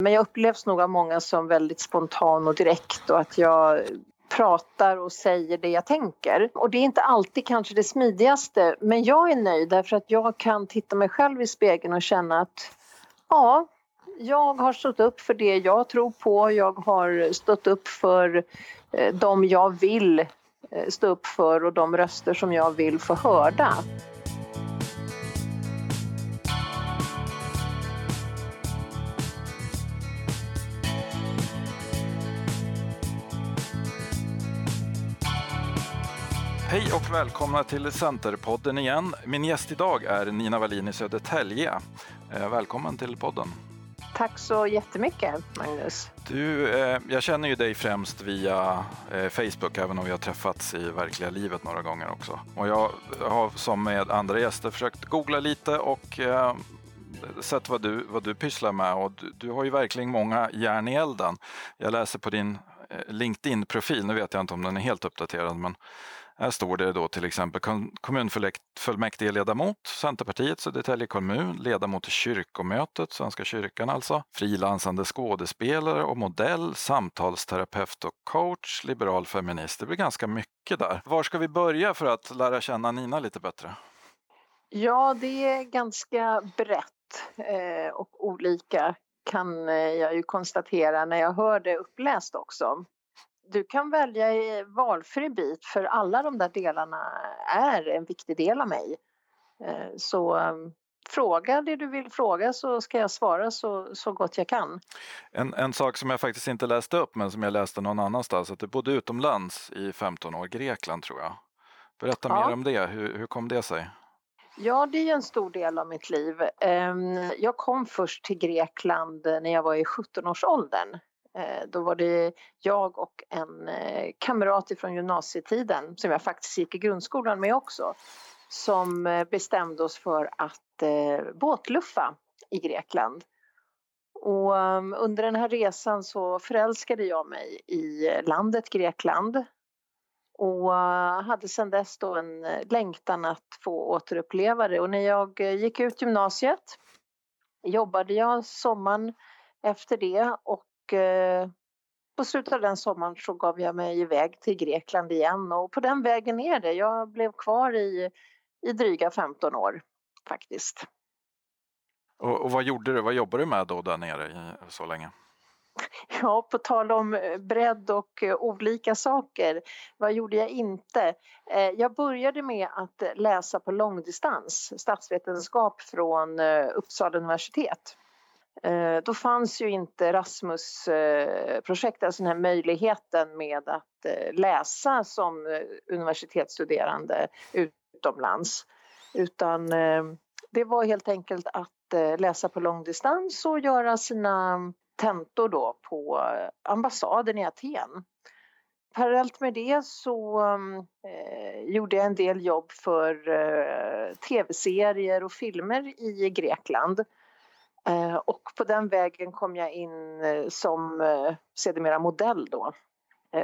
Men jag upplevs nog av många som väldigt spontan och direkt och att jag pratar och säger det jag tänker. Och det är inte alltid kanske det smidigaste men jag är nöjd därför att jag kan titta mig själv i spegeln och känna att ja, jag har stått upp för det jag tror på. Jag har stått upp för eh, de jag vill eh, stå upp för och de röster som jag vill få hörda. Och välkomna till Centerpodden igen. Min gäst idag är Nina Wallin i Södertälje. Eh, välkommen till podden. Tack så jättemycket Magnus. Du, eh, jag känner ju dig främst via eh, Facebook även om vi har träffats i verkliga livet några gånger också. Och jag har som med andra gäster försökt googla lite och sett vad du, vad du pysslar med och du, du har ju verkligen många järn i elden. Jag läser på din LinkedIn-profil, nu vet jag inte om den är helt uppdaterad men här står det då till exempel kommunfullmäktigeledamot, Centerpartiet, Södertälje kommun, ledamot i kyrkomötet, Svenska kyrkan alltså, frilansande skådespelare och modell, samtalsterapeut och coach, liberal feminist. Det blir ganska mycket där. Var ska vi börja för att lära känna Nina lite bättre? Ja, det är ganska brett eh, och olika kan eh, jag ju konstatera när jag hör det uppläst också du kan välja valfri bit för alla de där delarna är en viktig del av mig. Eh, så ehm, fråga det du vill fråga så ska jag svara så, så gott jag kan. En, en sak som jag faktiskt inte läste upp men som jag läste någon annanstans, att du bodde utomlands i 15 år, Grekland tror jag. Berätta ja. mer om det, hur, hur kom det sig? Ja, det är en stor del av mitt liv. Ehm, jag kom först till Grekland när jag var i 17-årsåldern. Eh, då var det jag och en eh, kamrat från gymnasietiden som jag faktiskt gick i grundskolan med också som eh, bestämde oss för att båtluffa i Grekland. Och ehm, under den här resan så förälskade jag mig i landet Grekland och hade sedan dess då en längtan att få återuppleva det. Och när jag gick ut gymnasiet jobbade jag sommaren efter det och på slutet av den sommaren så gav jag mig iväg till Grekland igen och på den vägen är det. Jag blev kvar i, i dryga 15 år faktiskt. Och, och, vad gjorde du? Vad jobbade du med då där nere i, så länge? Ja, på tal om eh, bredd och uh, olika saker. Vad gjorde jag inte? Jag började med att läsa på långdistans, statsvetenskap från Uppsala universitet. Eh, då fanns ju inte Rasmus-projektet, eh, alltså den här möjligheten med att eh, läsa som universitetsstuderande utomlands. Utan det var helt enkelt att läsa på långdistans och göra sina tentor då på ambassaden i Aten. Parallellt med det så eh, gjorde jag en del jobb för eh, tv-serier och filmer i Grekland Eh, och på den vägen kom jag in eh, som eh, sedermera modell då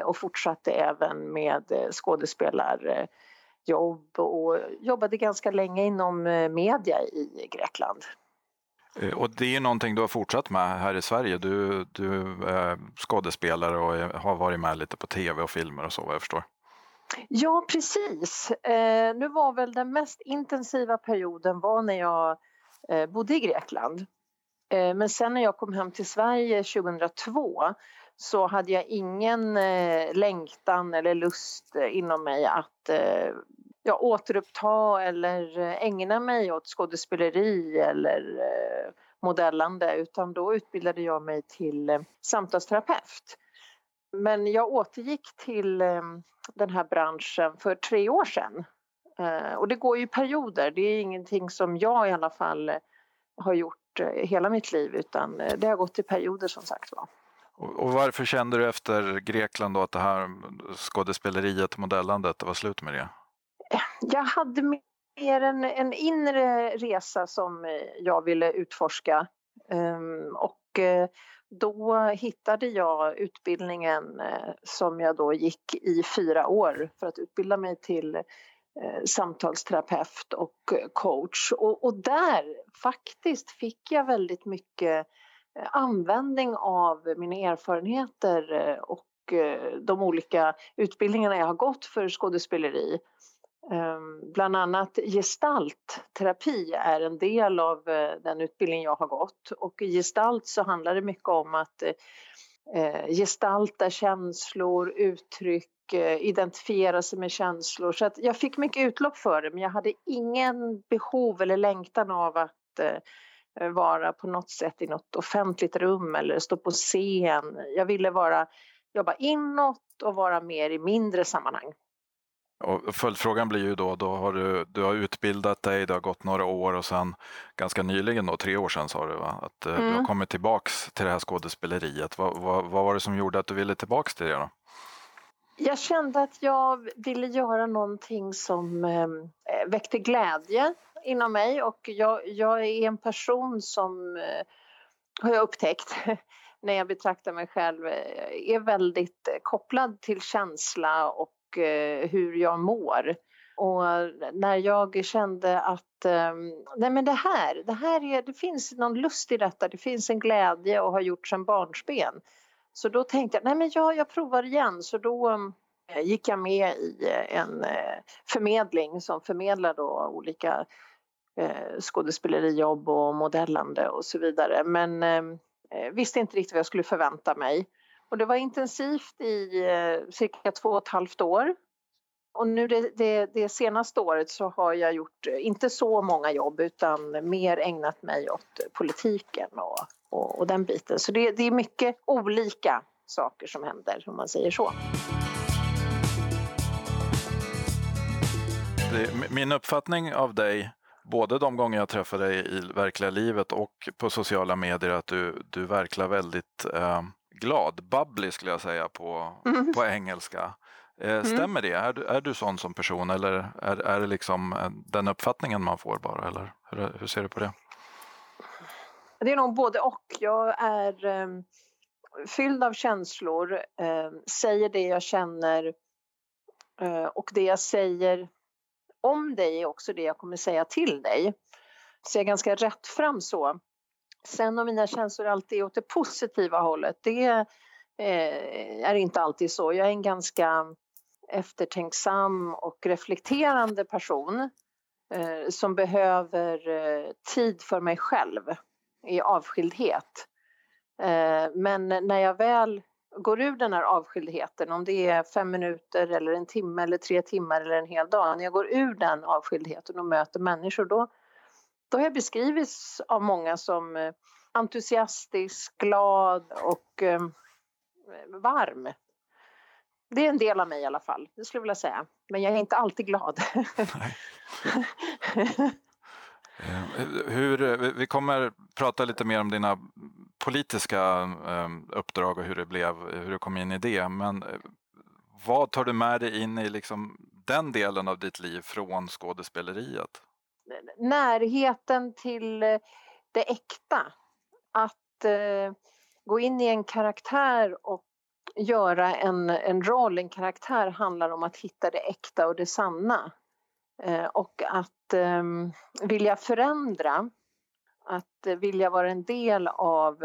och fortsatte även med skådespelarjobb och jobbade ganska länge inom media i Grekland. Och det är någonting du har fortsatt med här i Sverige. Du, du är skådespelare och har varit med lite på tv och filmer och så vad jag förstår. Ja precis. nu var väl den mest intensiva perioden var när jag bodde i Grekland. Eh, men sen när jag kom hem till Sverige 2002 så hade jag ingen eh, längtan eller lust eh, inom mig att ja, återuppta eller ägna mig åt skådespeleri eller modellande utan då utbildade jag mig till samtalsterapeut. Men jag återgick till den här branschen för tre år sedan. Och det går ju perioder, det är ingenting som jag i alla fall har gjort Eh, hela mitt liv utan eh, det har gått i perioder som sagt var. Och varför kände du efter Grekland då att det här skådespeleriet, modellandet, det var slut med det? Jag hade mer en, en inre resa som eh, jag ville utforska ehm, och då hittade jag utbildningen som jag då gick i fyra år för att utbilda mig till eh, Eh, samtalsterapeut och eh, coach. Och, och, där faktiskt fick jag väldigt mycket eh, användning av mina erfarenheter och de olika utbildningarna jag har gått för skådespeleri. Ehm, bland annat gestaltterapi är en del av den utbildning jag har gått och i gestalt så handlar det mycket om att Eh, gestalta känslor, uttryck, eh, identifiera sig med känslor. Så att jag fick mycket utlopp för det men jag hade ingen behov eller längtan av att eh, vara på något sätt i något offentligt rum eller stå på scen. Jag ville vara, jobba inåt och vara mer i mindre sammanhang. Och följdfrågan blir ju då, då har du, du har utbildat dig, det har gått några år och sen ganska nyligen då, tre år sedan sa du va? att mm. du har mm. kommit tillbaks till det här skådespeleriet. Vad, vad, vad, var det som gjorde att du ville tillbaks till det då? Jag kände att jag ville göra någonting som eh, väckte glädje inom mig och jag, jag är en person som, eh, har jag upptäckt när jag betraktar mig själv, eh, är väldigt kopplad till känsla och och eh, hur jag mår. Och när jag kände att ehm, nej men det här, det här är, det finns någon lust i detta, det finns en glädje och har gjort sedan barnsben. Så då tänkte jag, nej men jag, jag provar igen. Så då ehm, gick jag med i en eh, förmedling som förmedlar då olika eh, skådespelerijobb och modellande och så vidare. Men ehm, visste inte riktigt vad jag skulle förvänta mig. Och det var intensivt i eh, cirka två och ett halvt år. Och nu det, det, det, senaste året så har jag gjort eh, inte så många jobb utan mer ägnat mig åt politiken och, och, och den biten. Så det, det är mycket olika saker som händer om man säger så. Min uppfattning av dig både de gånger jag träffar dig i verkliga livet och på sociala medier att du, du verkar väldigt eh, glad, bubbly skulle jag säga på, mm. på engelska. Eh, mm. stämmer det? Är du, är du sån som person eller är, är det liksom eh, den uppfattningen man får bara? Eller hur, hur ser du på det? Det är nog både och. Jag är eh, fylld av känslor, eh, säger det jag känner eh, och det jag säger om dig är också det jag kommer säga till dig. Så jag är ganska rätt fram så. Sen om mina känslor alltid är åt det positiva hållet, det eh, är inte alltid så. Jag är en ganska eftertänksam och reflekterande person eh, som behöver eh, tid för mig själv i avskildhet. Eh, men när jag väl går ur den här avskildheten, om det är fem minuter eller en timme eller tre timmar eller en hel dag, när jag går ur den avskildheten och möter människor då, då har jag beskrivits av många som eh, entusiastisk, glad och eh, varm. Det är en del av mig i alla fall, det skulle jag vilja säga. Men jag är inte alltid glad. Eh, hur, eh, vi kommer prata lite mer om dina politiska ehm, uppdrag och hur det blev, hur du kom in i det. Men eh, vad tar du med dig in i liksom den delen av ditt liv från skådespeleriet? Närheten till eh, det äkta. Att eh, gå in i en karaktär och göra en, en roll, en karaktär handlar om att hitta det äkta och det sanna. Eh, och att eh, vilja förändra, att vilja vara en del av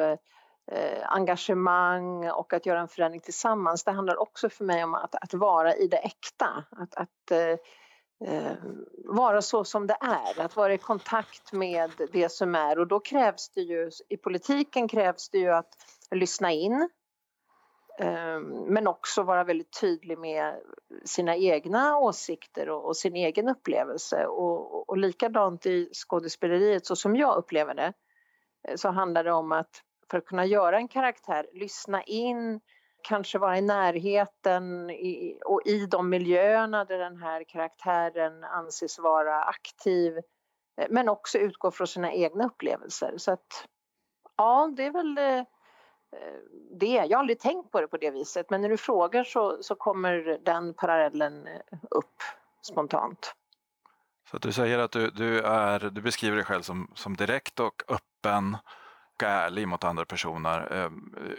eh, engagemang och att göra en förändring tillsammans. Det handlar också för mig om att, att vara i det äkta. Att, att eh, Eh, vara så som det är, att vara i kontakt med det som är och då krävs det ju, i politiken krävs det ju att lyssna in eh, men också vara väldigt tydlig med sina egna åsikter och, och sin egen upplevelse. Och, och likadant i skådespeleriet, så som jag upplever det, eh, så handlar det om att för att kunna göra en karaktär, lyssna in, kanske vara i närheten i, och i de miljöerna där den här karaktären anses vara aktiv eh, men också utgå från sina egna upplevelser. Så att ja, det är väl eh, eh, det. Jag har aldrig tänkt på det på det viset men när du frågar så, så kommer den parallellen upp spontant. Så att du säger att du, du, är, du beskriver dig själv som, som direkt och öppen och ärlig mot andra personer. Eh,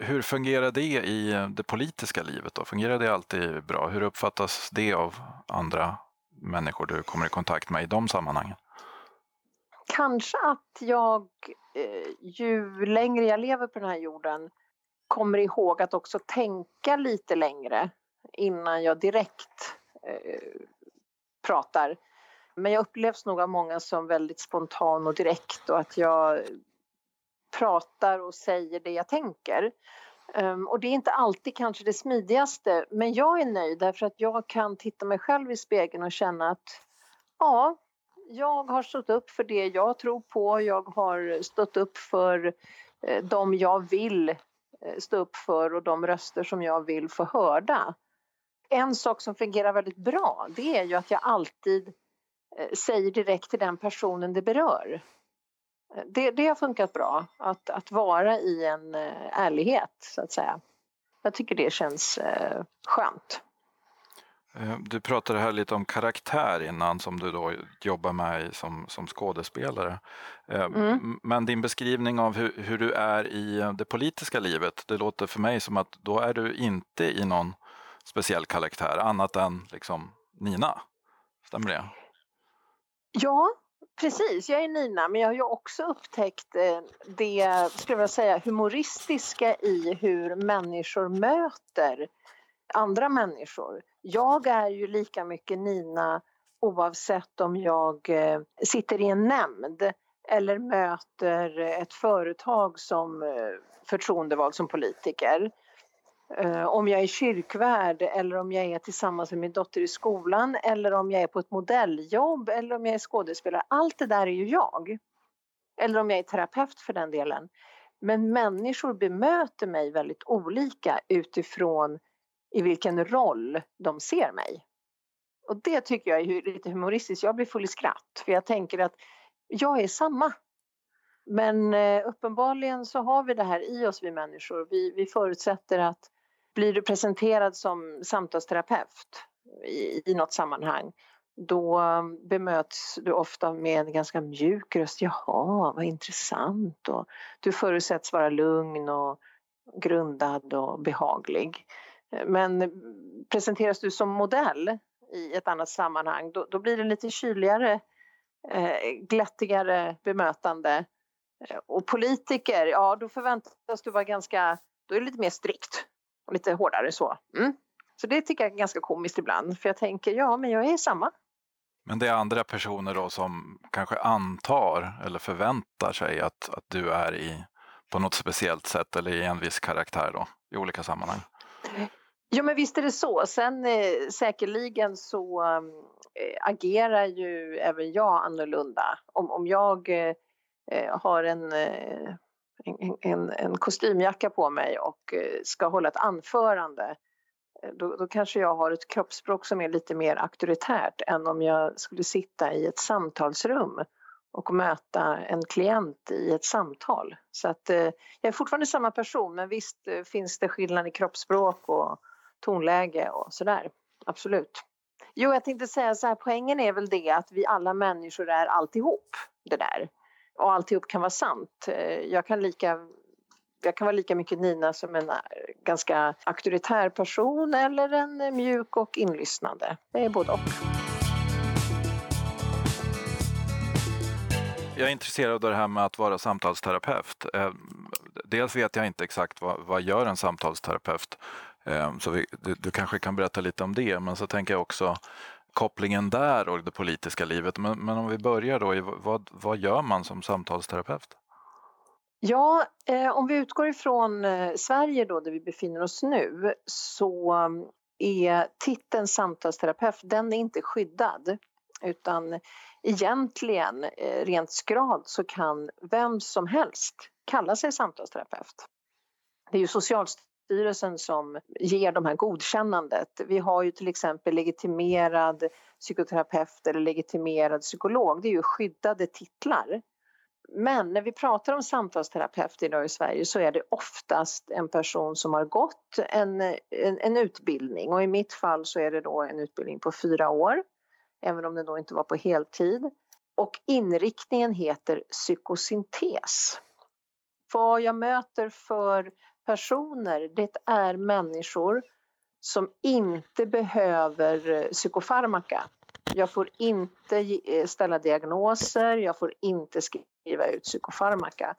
hur fungerar det i det politiska livet? Då? Fungerar det alltid bra? Hur uppfattas det av andra människor du kommer i kontakt med i de sammanhangen? kanske att jag eh, ju längre jag lever på den här jorden kommer ihåg att också tänka lite längre innan jag direkt eh, pratar. Men jag upplevs nog av många som väldigt spontan och direkt och att jag pratar och säger det jag tänker. Um, och det är inte alltid kanske det smidigaste men jag är nöjd därför att jag kan titta mig själv i spegeln och känna att ja, jag har stått upp för det jag tror på, jag har stått upp för eh, de jag vill eh, stå upp för och de röster som jag vill få hörda. En sak som fungerar väldigt bra det är ju att jag alltid eh, säger direkt till den personen det berör. Det, det har funkat bra, att, att vara i en ärlighet så att säga. Jag tycker det känns skönt. Eh, du pratade här lite om karaktär innan som du då jobbar med som, som skådespelare. Eh, mm. Men din beskrivning av hur, hur, du är i det politiska livet, det låter för mig som att då är du inte i någon speciell karaktär annat än liksom Nina. Stämmer det? Ja, precis. Jag är Nina, men jag har ju också upptäckt eh, det, skulle jag säga, humoristiska i hur människor möter andra människor. Jag är ju lika mycket Nina oavsett om jag eh, sitter i en nämnd eller möter ett företag som eh, förtroendevald som politiker. Eh, om jag är kyrkvärd eller om jag är tillsammans med min dotter i skolan eller om jag är på ett modelljobb eller om jag är skådespelare. Allt det där är ju jag. Eller om jag är terapeut för den delen. Men människor bemöter mig väldigt olika utifrån i vilken roll de ser mig. Och det tycker jag är lite humoristiskt. Jag blir full i skratt för jag tänker att jag är samma. Men eh, uppenbarligen så har vi det här i oss vi människor. Vi, vi förutsätter att blir du presenterad som samtalsterapeut i, i något sammanhang då bemöts du ofta med en ganska mjuk röst. Jaha, vad intressant. Och du förutsätts vara lugn och grundad och behaglig. Men presenteras du som modell i ett annat sammanhang då, då blir det lite kyligare, eh, glättigare bemötande. Och politiker, ja då förväntas du vara ganska, då är det lite mer strikt lite hårdare så. Mm. Så det tycker jag är ganska komiskt ibland för jag tänker ja men jag är samma. Men det är andra personer då som kanske antar eller förväntar sig att, att du är i på något speciellt sätt eller i en viss karaktär då i olika sammanhang? Ja men visst är det så. Sen eh, säkerligen så eh, agerar ju även jag annorlunda. Om, om jag eh, eh har en, eh, en, en, en, kostymjacka på mig och eh, ska hålla ett anförande eh, då, då, kanske jag har ett kroppsspråk som är lite mer auktoritärt än om jag skulle sitta i ett samtalsrum och möta en klient i ett samtal. Så att eh, jag är fortfarande samma person men visst finns det skillnad i kroppsspråk och tonläge och sådär. Absolut. Jo, jag tänkte säga så här, poängen är väl det att vi alla människor är alltihop det där. Och alltihop kan vara sant. Eh, jag kan lika jag kan vara lika mycket Nina som en eh, ganska auktoritär person eller en eh, mjuk och inlyssnande. Det är både och. Jag är intresserad av det här med att vara samtalsterapeut. Dels vet jag inte exakt vad, vad gör en samtalsterapeut så vi, du, du, kanske kan berätta lite om det, men så tänker jag också kopplingen där och det politiska livet. Men, men om vi börjar då, vad, vad gör man som samtalsterapeut? Ja, eh, om vi utgår ifrån eh, Sverige då där vi befinner oss nu så eh, är titeln samtalsterapeut, den är inte skyddad utan egentligen eh, rent skralt så kan vem som helst kalla sig samtalsterapeut. Det är ju Socialstyrelsen Socialstyrelsen som ger de här godkännandet. Vi har ju till exempel legitimerad psykoterapeut eller legitimerad psykolog. Det är ju skyddade titlar. Men när vi pratar om samtalsterapeut idag i Sverige så är det oftast en person som har gått en, en, en, utbildning och i mitt fall så är det då en utbildning på fyra år, även om den då inte var på heltid. Och inriktningen heter psykosyntes. Vad jag möter för personer, det är människor som inte behöver eh, psykofarmaka Jag får inte eh, ställa diagnoser, jag får inte skriva ut psykofarmaka.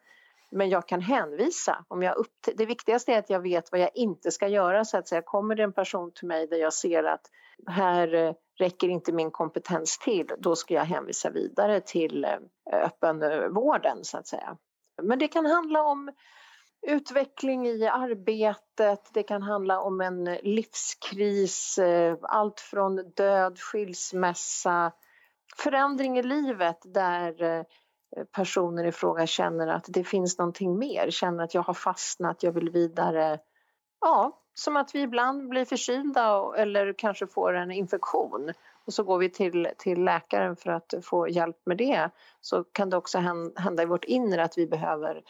Men jag kan hänvisa. Om jag upp, det viktigaste är att jag vet vad jag inte ska göra. Så att säga. Kommer det en person till mig där jag ser att här eh, räcker inte min kompetens till, då ska jag hänvisa vidare till öppenvården så att säga. Men det kan handla om utveckling i arbetet, det kan handla om en livskris, eh, allt från död, skilsmässa, förändring i livet där eh, personen i fråga känner att det finns någonting mer, känner att jag har fastnat, jag vill vidare. Ja, som att vi ibland blir förkylda eller kanske får en infektion och så går vi till, till läkaren för att få hjälp med det. Så kan det också hända i vårt inre att vi behöver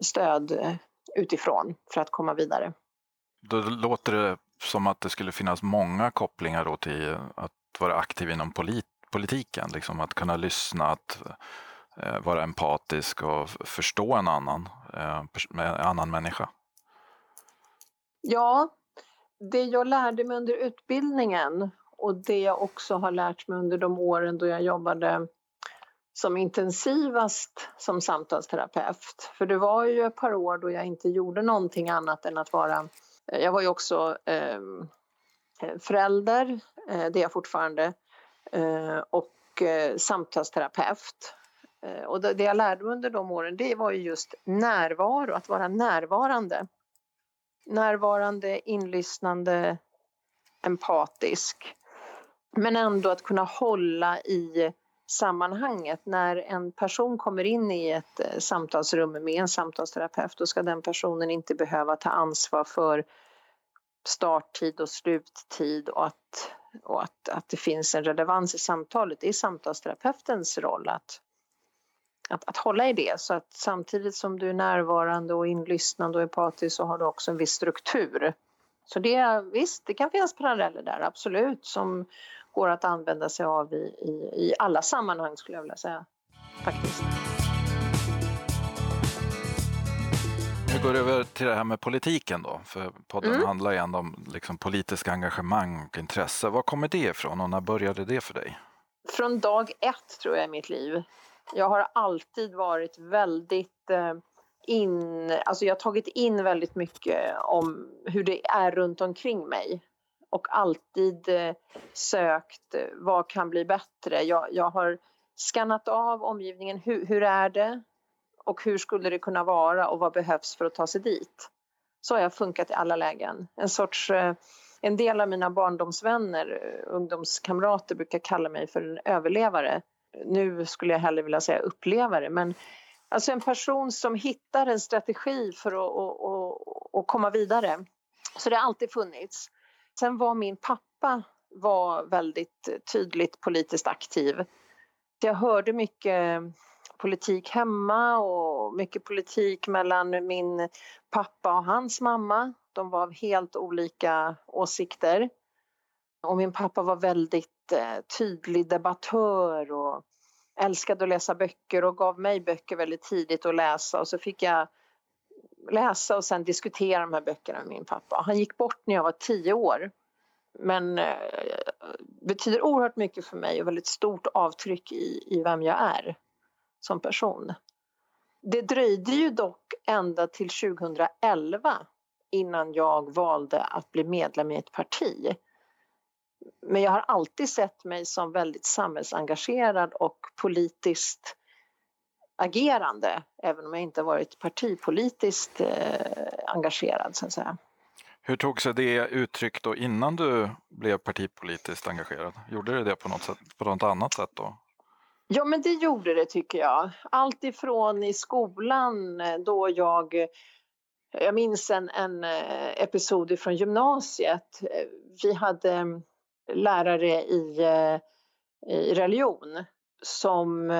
stöd utifrån för att komma vidare. Då låter det som att det skulle finnas många kopplingar då till att vara aktiv inom polit politiken, liksom att kunna lyssna, att eh, vara empatisk och förstå en annan, eh, en annan människa. Ja, det jag lärde mig under utbildningen och det jag också har lärt mig under de åren då jag jobbade som intensivast som samtalsterapeut. För det var ju ett par år då jag inte gjorde någonting annat än att vara... Eh, jag var ju också ehm, eh, förälder, eh, det är jag fortfarande, Eh, och eh, samtalsterapeut. Eh, och det jag lärde mig under de åren det var ju just närvaro, att vara närvarande. Närvarande, inlyssnande, empatisk. Men ändå att kunna hålla i sammanhanget. När en person kommer in i ett eh, samtalsrum med en samtalsterapeut då ska den personen inte behöva ta ansvar för starttid och sluttid och att och att, att det finns en relevans i samtalet. Det är samtalsterapeutens roll att, att, att hålla i det. Så att samtidigt som du är närvarande och inlyssnande och empatisk så har du också en viss struktur. Så det, visst, det kan finnas paralleller där, absolut, som går att använda sig av i, i, i alla sammanhang skulle jag vilja säga. Faktiskt. Vi går över till det här med politiken då, för podden mm. handlar ju ändå om liksom, politiska engagemang och intresse. Var kommer det ifrån och när började det för dig? Från dag ett tror jag i mitt liv. Jag har alltid varit väldigt eh, in, alltså jag har tagit in väldigt mycket om hur det är runt omkring mig och alltid eh, sökt eh, vad kan bli bättre. Jag, jag har skannat av omgivningen, hur, hur är det? och hur skulle det kunna vara och vad behövs för att ta sig dit. Så har jag funkat i alla lägen. En sorts, eh, en del av mina barndomsvänner, ungdomskamrater brukar kalla mig för en överlevare. Nu skulle jag hellre vilja säga upplevare men alltså en person som hittar en strategi för att, att, att, att komma vidare. Så det har alltid funnits. Sen var min pappa var väldigt eh, tydligt politiskt aktiv. Jag hörde mycket eh, politik hemma och mycket politik mellan min pappa och hans mamma. De var av helt olika åsikter. Och min pappa var väldigt eh, tydlig debattör och älskade att läsa böcker och gav mig böcker väldigt tidigt att läsa och så fick jag läsa och sen diskutera de här böckerna med min pappa. Han gick bort när jag var tio år. Men eh, betyder oerhört mycket för mig och väldigt stort avtryck i, i vem jag är som person. Det dröjde ju dock ända till 2011 innan jag valde att bli medlem i ett parti. Men jag har alltid sett mig som väldigt samhällsengagerad och politiskt agerande även om jag inte varit partipolitiskt eh, engagerad så att säga. Hur tog sig det uttryck då innan du blev partipolitiskt engagerad? Gjorde det det på något, sätt, på något annat sätt då? Ja, men det gjorde det tycker jag. Allt ifrån i skolan eh, då jag eh, jag minns en, en episod från gymnasiet. Vi hade lärare i, i religion som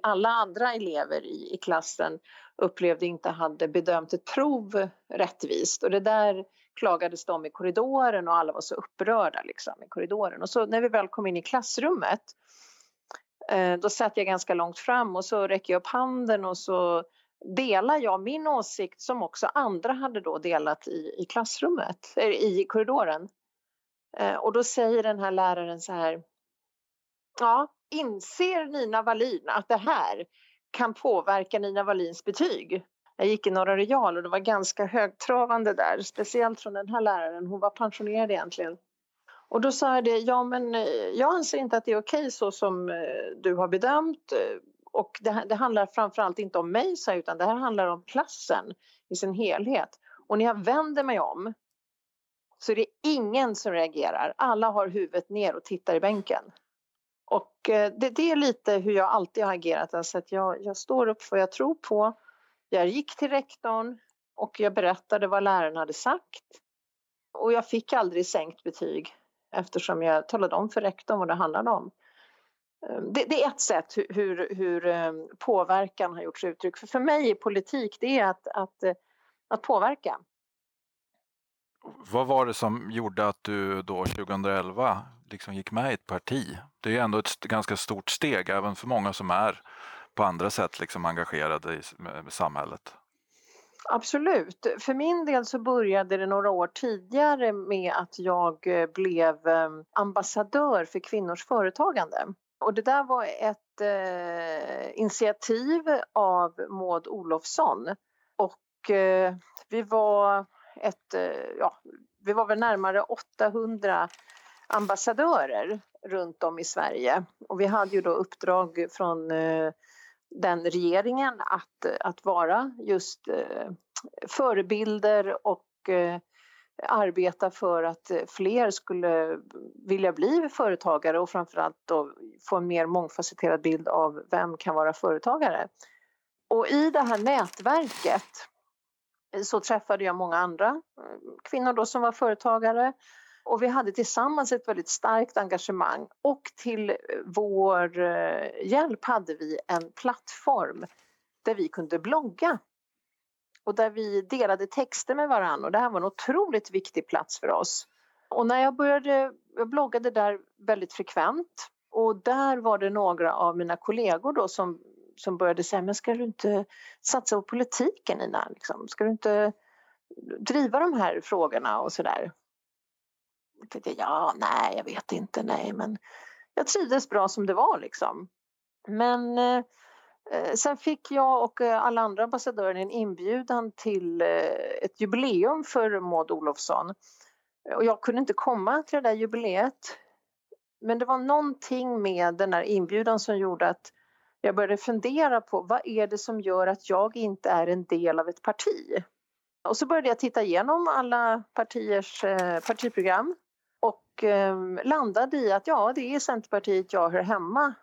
alla andra elever i, i klassen upplevde inte hade bedömt ett prov rättvist. Och det där klagades de i korridoren och alla var så upprörda liksom, i korridoren. Och så när vi väl kom in i klassrummet Eh, då satt jag ganska långt fram och så räcker jag upp handen och så delar jag min åsikt som också andra hade då delat i, i klassrummet, eh, i korridoren. Eh, och då säger den här läraren så här, Ja, inser Nina Wallin att det här kan påverka Nina Wallins betyg? Jag gick i Norra Real och det var ganska högtravande där, speciellt från den här läraren. Hon var pensionerad egentligen. Och då sa jag det, ja men eh, jag anser inte att det är okej så som eh, du har bedömt. Eh, och det, det handlar framförallt inte om mig, sa jag, utan det här handlar om klassen i sin helhet. Och när jag vänder mig om så är det ingen som reagerar. Alla har huvudet ner och tittar i bänken. Och eh, det, det är lite hur jag alltid har agerat. Alltså att jag, jag står upp för vad jag tror på. Jag gick till rektorn och jag berättade vad läraren hade sagt. Och jag fick aldrig sänkt betyg eftersom jag talade om för rektorn vad det handlade om. Eh, det, det är ett sätt hur, hur, eh, påverkan har gjort sig uttryck. För, för mig i politik, det är att, att, att påverka. Vad var det som gjorde att du då 2011 liksom gick med i ett parti? Det är ju ändå ett ganska stort steg även för många som är på andra sätt liksom engagerade i samhället. Absolut. För min del så började det några år tidigare med att jag eh, blev ehm, ambassadör för kvinnors företagande. Och det där var ett eh, initiativ av Maud Olofsson. Och eh, vi var ett, eh, ja, vi var väl närmare 800 ambassadörer runt om i Sverige och vi hade ju då uppdrag från eh, den regeringen att, att vara just eh, förebilder och arbeta för att fler skulle vilja bli företagare och framförallt då få en mer mångfacetterad bild av vem kan vara företagare. Och i det här nätverket så träffade jag många andra eh, kvinnor då som var företagare. Och vi hade tillsammans ett väldigt starkt engagemang. Och till eh, vår eh, hjälp hade vi en plattform där vi kunde blogga. Och där vi delade texter med varandra och det här var en otroligt viktig plats för oss. Och när jag började, jag bloggade där väldigt frekvent. Och där var det några av mina kollegor då som som började säga, men ska du inte satsa på politiken Nina? Liksom? Ska du inte driva de här frågorna och sådär? Ja, nej, jag vet inte, nej, men jag trivdes bra som det var liksom. Men eh, sen fick jag och eh, alla andra ambassadörer en inbjudan till eh, ett jubileum för Maud Olofsson. Och jag kunde inte komma till det där jubileet. Men det var någonting med den där inbjudan som gjorde att jag började fundera på vad är det som gör att jag inte är en del av ett parti? Och så började jag titta igenom alla partiers eh, partiprogram och eh, landade i att ja, det är Centerpartiet jag hör hemma.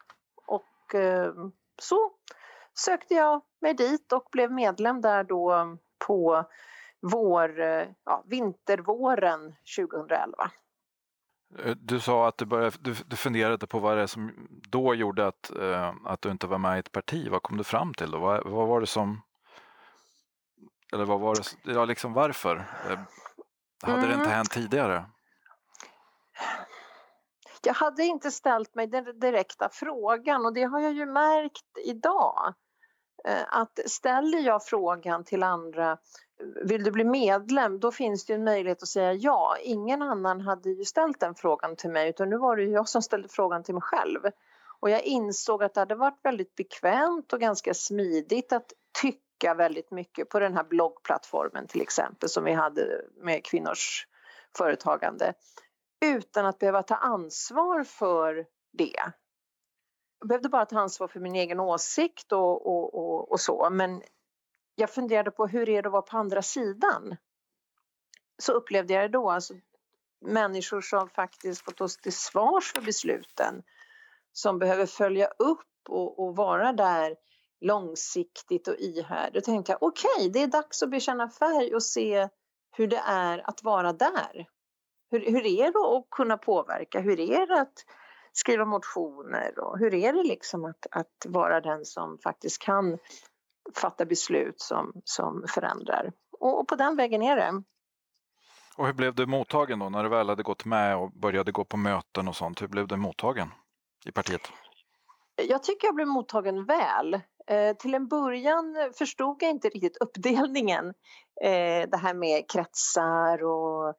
Och eh, så sökte jag mig dit och blev medlem där då på vår, eh, ja, vintervåren 2011. Eh, du sa att du, började, du, du funderade på vad det är som då gjorde att, eh, att du inte var med i ett parti. Vad kom du fram till då? Vad, vad var det som... Eller vad var det, ja, liksom varför? Eh, hade mm. det inte mm. hänt tidigare? Jag hade inte ställt mig den direkta frågan och det har jag ju märkt idag. Eh, att ställer jag frågan till andra vill du bli medlem, då finns det en möjlighet att säga ja. Ingen annan hade ju ställt den frågan till mig utan nu var det jag som ställde frågan till mig själv. Och jag insåg att det hade varit väldigt bekvämt och ganska smidigt att tycka väldigt mycket på den här bloggplattformen till exempel som vi hade med kvinnors företagande utan att behöva ta ansvar för det. Jag behövde bara ta ansvar för min egen åsikt och, och, och, och så men jag funderade på hur är det att vara på andra sidan? Så upplevde jag det då, alltså människor som faktiskt fått oss till svars för besluten, som behöver följa upp och, och vara där långsiktigt och ihärdigt. Då tänkte jag okej, okay, det är dags att bekänna färg och se hur det är att vara där. Hur, hur är det att kunna påverka? Hur är det att skriva motioner och hur är det liksom att, att vara den som faktiskt kan fatta beslut som, som förändrar. Och, och på den vägen är det. Och hur blev du mottagen då när du väl hade gått med och började gå på möten och sånt? Hur blev du mottagen i partiet? Jag tycker jag blev mottagen väl. Eh, till en början förstod jag inte riktigt uppdelningen. Eh, det här med kretsar och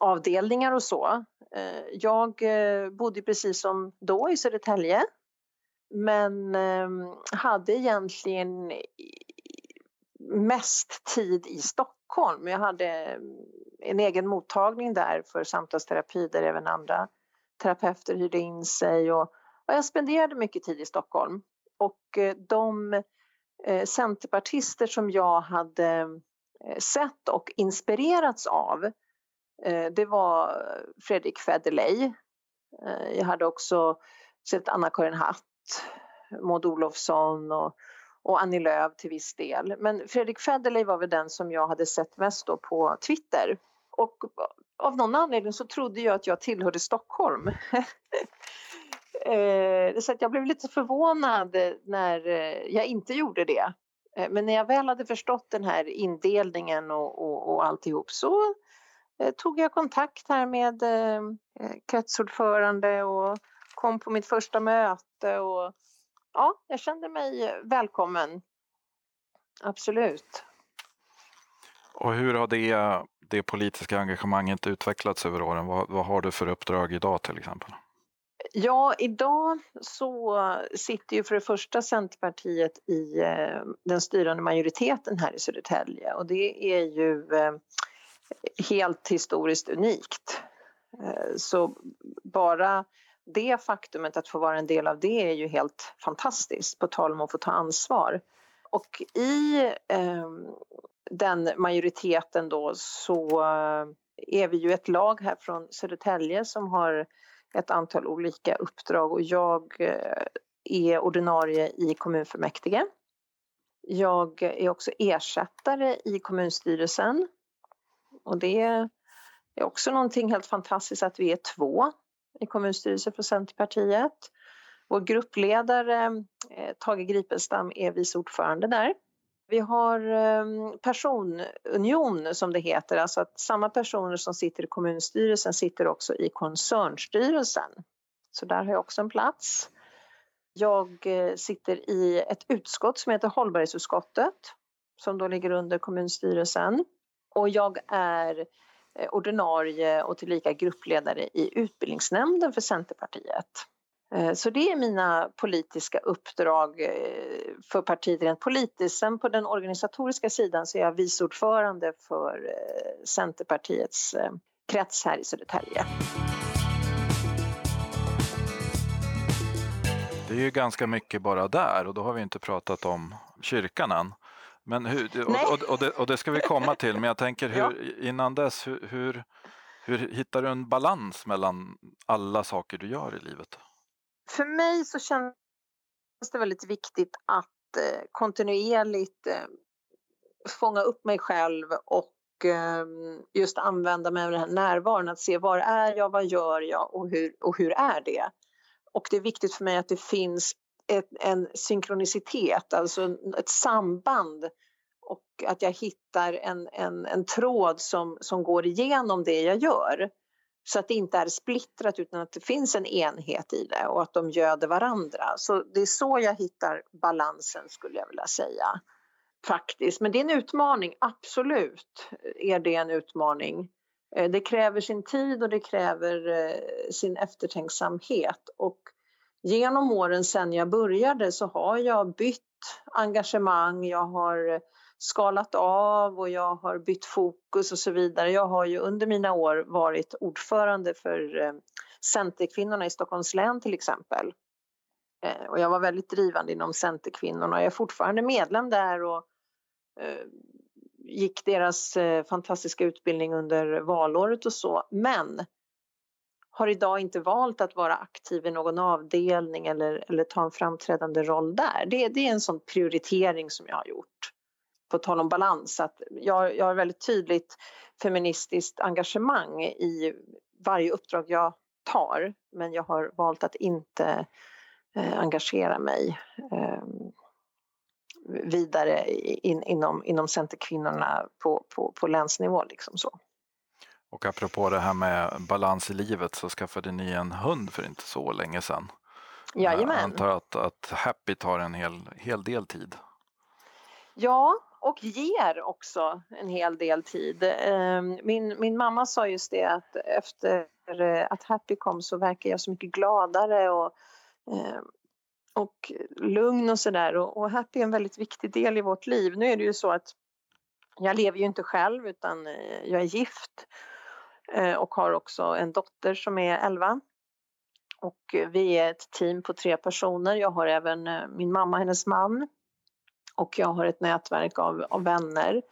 avdelningar och så. Eh, jag eh, bodde precis som då i Södertälje men eh, hade egentligen mest tid i Stockholm. Jag hade mm, en egen mottagning där för samtalsterapi där även andra terapeuter hyrde in sig och, och jag spenderade mycket tid i Stockholm. Och eh, de eh, centerpartister som jag hade eh, sett och inspirerats av eh, det var Fredrik Federley. Eh, jag hade också sett Anna-Karin Hatt, Maud Olofsson och och Annie Lööf till viss del. Men Fredrik Federley var väl den som jag hade sett mest då på Twitter. Och av någon anledning så trodde jag att jag tillhörde Stockholm. Eh, så att jag blev lite förvånad när eh, jag inte gjorde det. Eh, men när jag väl hade förstått den här indelningen och, och, och alltihop så tog jag kontakt här med kretsordförande och kom på mitt första möte och ja, jag kände mig välkommen. Absolut. Och hur har det, det politiska engagemanget utvecklats över åren? Vad, vad har du för uppdrag idag till exempel? Ja, idag så sitter ju för det första Centerpartiet i eh, den styrande majoriteten här i Södertälje och det är ju eh, helt historiskt unikt. Eh, så bara det faktumet att få vara en del av det är ju helt fantastiskt, på tal om att få ta ansvar. Och i eh, den majoriteten då så eh, är vi ju ett lag här från Södertälje som har ett antal olika uppdrag och jag eh, är ordinarie i kommunfullmäktige. Jag är också ersättare i kommunstyrelsen och det är också någonting helt fantastiskt att vi är två i kommunstyrelsen för Centerpartiet. Vår gruppledare eh, Tage Gripenstam är vice ordförande där. Vi har ehm, personunion som det heter, alltså att samma personer som sitter i kommunstyrelsen sitter också i koncernstyrelsen. Så där har jag också en plats. Jag eh, sitter i ett utskott som heter hållbarhetsutskottet som då ligger under kommunstyrelsen. Och jag är Eh, Eh, ordinarie och tillika gruppledare i utbildningsnämnden för Centerpartiet. Eh, så det är mina politiska uppdrag eh, för partiet rent politiskt. Sen på den organisatoriska sidan så är jag vice ordförande för Centerpartiets krets här i Södertälje. Det är ju ganska mycket bara där och då har vi inte pratat om kyrkan än. Men hur, och, och, och, det, och, det, ska vi komma till, men jag tänker hur, innan dess, hur, hur, hur hittar du en balans mellan alla saker du gör i livet? För mig så känns det väldigt viktigt att eh, kontinuerligt eh, fånga upp mig själv och eh, just använda mig av den här närvaron, att se var är jag, vad gör jag och hur, och hur är det? Och det är viktigt för mig att det finns ett, en synkronicitet, alltså ett samband och att jag hittar en, en, en tråd som, som går igenom det jag gör. Så att det inte är splittrat utan att det finns en enhet i det och att de göder varandra. Så det är så jag hittar balansen skulle jag vilja säga. Faktiskt. Men det är en utmaning, absolut är det en utmaning. Eh, det kräver sin tid och det kräver eh, sin eftertänksamhet. Och genom åren sedan jag började så har jag bytt engagemang, jag har eh, skalat av och jag har bytt fokus och så vidare. Jag har ju under mina år varit ordförande för eh, Centerkvinnorna i Stockholms län till exempel. Eh, och jag var väldigt drivande inom Centerkvinnorna. Jag är fortfarande medlem där och gick deras fantastiska utbildning under valåret och så. Men har idag inte valt att vara aktiv i någon avdelning eller, eller ta en framträdande roll där. Det, det är en sån prioritering som jag har gjort. På tal om balans, att jag, jag har väldigt tydligt feministiskt engagemang i varje uppdrag jag tar men jag har valt att inte eh, engagera mig eh, vidare in, inom, inom Centerkvinnorna på, på, på länsnivå. Liksom så. Och apropå det här med balans i livet så skaffade ni en hund för inte så länge sedan. Jajamän. Jag antar att, att Happy tar en hel, hel del tid. Ja, och ger också en hel del tid. Ehm, min, min mamma sa just det att efter att Happy kom så verkar jag så mycket gladare och, ehm, och lugn och sådär. Och, och Happy är en väldigt viktig del i vårt liv. Nu är det ju så att jag lever ju inte själv utan eh, jag är gift eh, Eh, och har också en dotter som är 11. Och eh, vi är ett team på tre personer. Jag har även eh, min mamma, hennes man och jag har ett nätverk av, av vänner.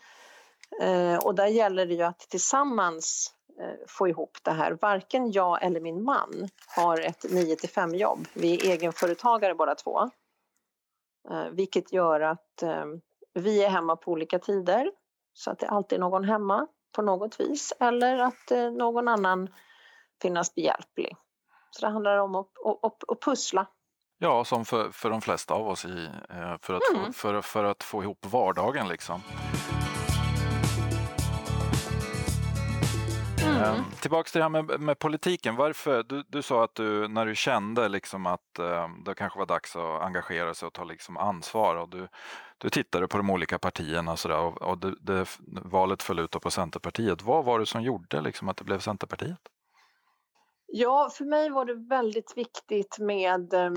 Eh, och där gäller det ju att tillsammans eh, få ihop det här. Varken jag eller min man har ett 9 till 5 jobb. Vi är egenföretagare båda två. Eh, vilket gör att eh, vi är hemma på olika tider så att det alltid är någon hemma på något vis eller att eh, någon annan finnas behjälplig. Så det handlar om att, att, att pussla Ja, som för, för de flesta av oss i, eh, för, att mm. få, för, för att få ihop vardagen liksom. Mm. Ehm, tillbaks till det här med, med politiken. Varför, du, du sa att du när du kände liksom att eh, det kanske var dags att engagera sig och ta liksom ansvar och du, du tittade på de olika partierna och, så där, och, och det, det, valet föll ut på Centerpartiet. Vad var det som gjorde liksom att det blev Centerpartiet? Ja, för mig var det väldigt viktigt med eh,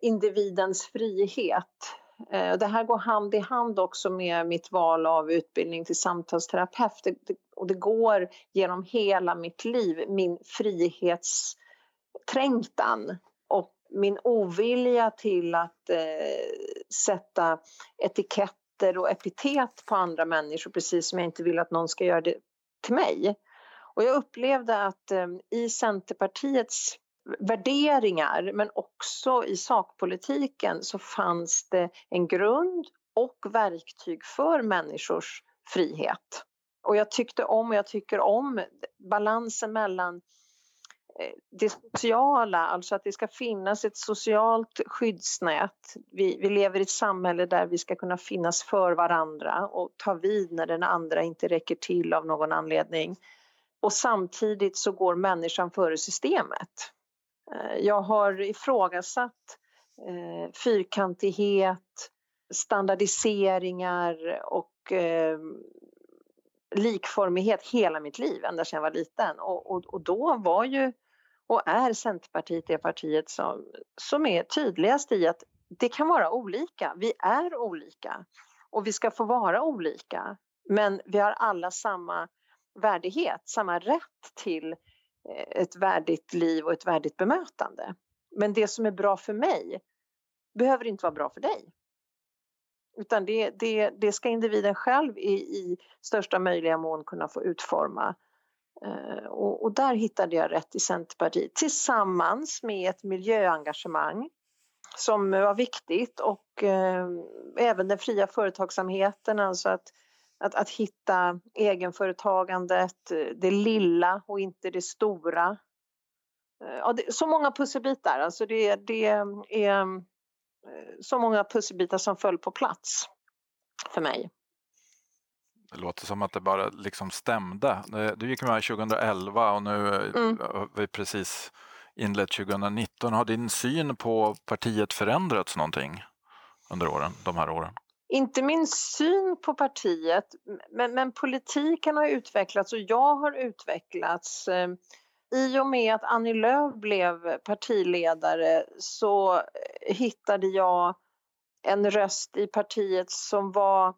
individens frihet. Eh, det här går hand i hand också med mitt val av utbildning till samtalsterapeut. Det, det, och det går genom hela mitt liv, min frihetsträngtan och min ovilja till att eh, sätta etiketter och epitet på andra människor precis som jag inte vill att någon ska göra det till mig. Och jag upplevde att eh, i Centerpartiets värderingar men också i sakpolitiken så fanns det en grund och verktyg för människors frihet. Och jag tyckte om och jag tycker om balansen mellan eh, det sociala, alltså att det ska finnas ett socialt skyddsnät. Vi, vi, lever i ett samhälle där vi ska kunna finnas för varandra och ta vid när den andra inte räcker till av någon anledning. Och samtidigt så går människan före systemet. Eh, jag har ifrågasatt eh, fyrkantighet, standardiseringar och eh, likformighet hela mitt liv, ända sedan jag var liten. Och, och, och, då var ju, och är Centerpartiet det partiet som, som är tydligast i att det kan vara olika. Vi är olika och vi ska få vara olika. Men vi har alla samma värdighet, samma rätt till Eh, ett värdigt liv och ett värdigt bemötande. Men det som är bra för mig behöver inte vara bra för dig. Utan det, det, det ska individen själv i, i största möjliga mån kunna få utforma. Eh, och, och, där hittade jag rätt i Centerpartiet tillsammans med ett miljöengagemang som var viktigt och eh, även den fria företagsamheten, alltså att att, att hitta egenföretagandet, det lilla och inte det stora. Eh, ja, det, så många pusselbitar, alltså det, det är eh, så många pusselbitar som föll på plats för mig. Det låter som att det bara liksom stämde. Du gick med 2011 och nu mm. har vi precis inlett 2019. Har din syn på partiet förändrats någonting under åren, de här åren? Inte min syn på partiet, men, men politiken har utvecklats och jag har utvecklats. Ehm, I och med att Annie Lööf blev partiledare så eh, hittade jag en röst i partiet som var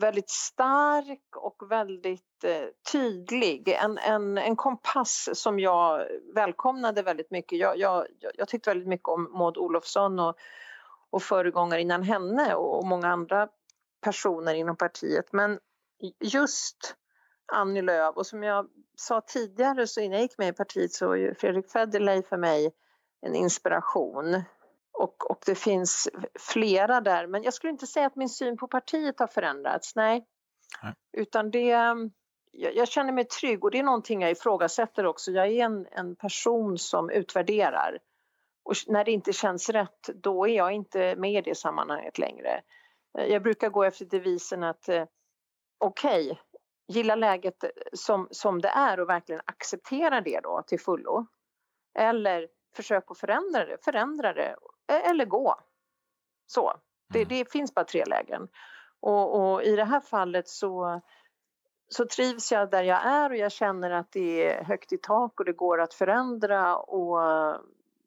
väldigt stark och väldigt eh, tydlig. En, en, en kompass som jag välkomnade väldigt mycket. Jag, jag, jag tyckte väldigt mycket om Maud Olofsson och och föregångare innan henne och många andra personer inom partiet. Men just Annie Lööf och som jag sa tidigare så innan jag gick med i partiet så är Fredrik Federley för mig en inspiration. Och, och det finns flera där, men jag skulle inte säga att min syn på partiet har förändrats, nej. nej. Utan det, jag, jag, känner mig trygg och det är någonting jag ifrågasätter också. Jag är en, en person som utvärderar och när det inte känns rätt, då är jag inte med i det sammanhanget längre. Eh, jag brukar gå efter devisen att eh, okej, okay, gilla läget som, som det är och verkligen acceptera det då till fullo. Eller försök att förändra det, förändra det eller gå. Så, det, mm. det finns bara tre lägen. Och, och, i det här fallet så, så trivs jag där jag är och jag känner att det är högt i tak och det går att förändra och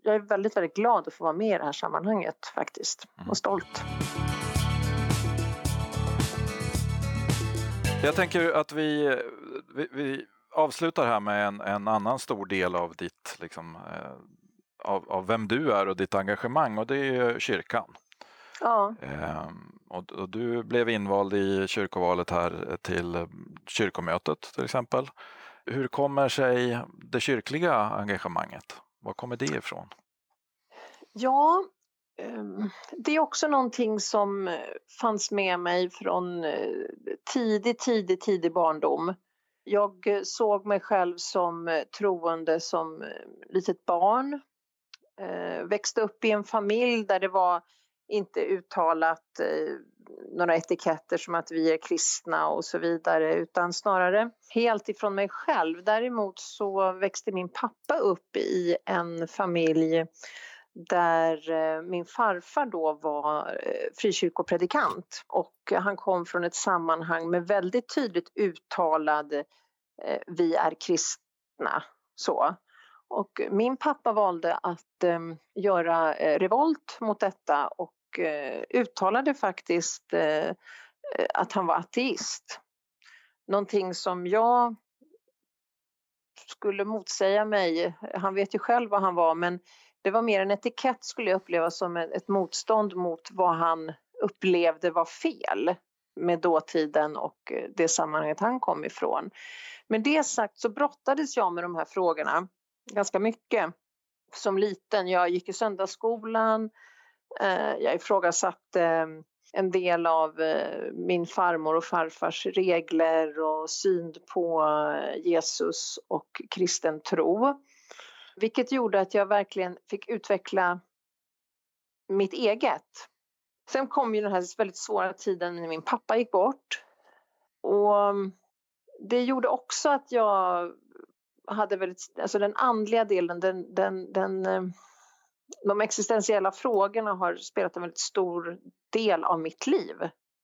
jag är väldigt, väldigt glad att få vara med i det här sammanhanget faktiskt och mm. stolt. Jag tänker att vi, vi, vi avslutar här med en, en, annan stor del av ditt, liksom, eh, av, av, vem du är och ditt engagemang och det är kyrkan. Ja. Eh, och, och, du blev invald i kyrkovalet här till kyrkomötet till exempel. Hur kommer sig det kyrkliga engagemanget? Var kommer det ifrån? Ja, ehm, det är också någonting som eh, fanns med mig från eh, tidig, tidig, tidig barndom. Jag eh, såg mig själv som troende som litet barn. Växte upp i en familj där det var inte uttalat några etiketter som att vi är kristna och så vidare utan snarare helt ifrån mig själv. Däremot så växte min pappa upp i en familj där eh, min farfar då var eh, frikyrkopredikant och han kom från ett sammanhang med väldigt tydligt uttalad eh, vi är kristna. Så. Och min pappa valde att göra revolt mot detta och eh, uttalade faktiskt eh, eh, att han var ateist. Någonting som jag skulle motsäga mig. Han vet ju själv vad han var men det var mer en etikett skulle jag uppleva som ett motstånd mot vad han upplevde var fel med dåtiden och eh, det sammanhanget han kom ifrån. Med det sagt så brottades jag med de här frågorna ganska mycket som liten. Jag gick i söndagsskolan, eh, Eh, jag ifrågasatte ehm, en del av eh, min farmor och farfars regler och syn på eh, Jesus och kristen tro. Vilket gjorde att jag verkligen fick utveckla mitt eget. Sen kom ju den här väldigt svåra tiden när min pappa gick bort. Och mm, det gjorde också att jag hade väldigt, alltså den andliga delen, den, den, den, ehm, de existentiella frågorna har spelat en väldigt stor del av mitt liv.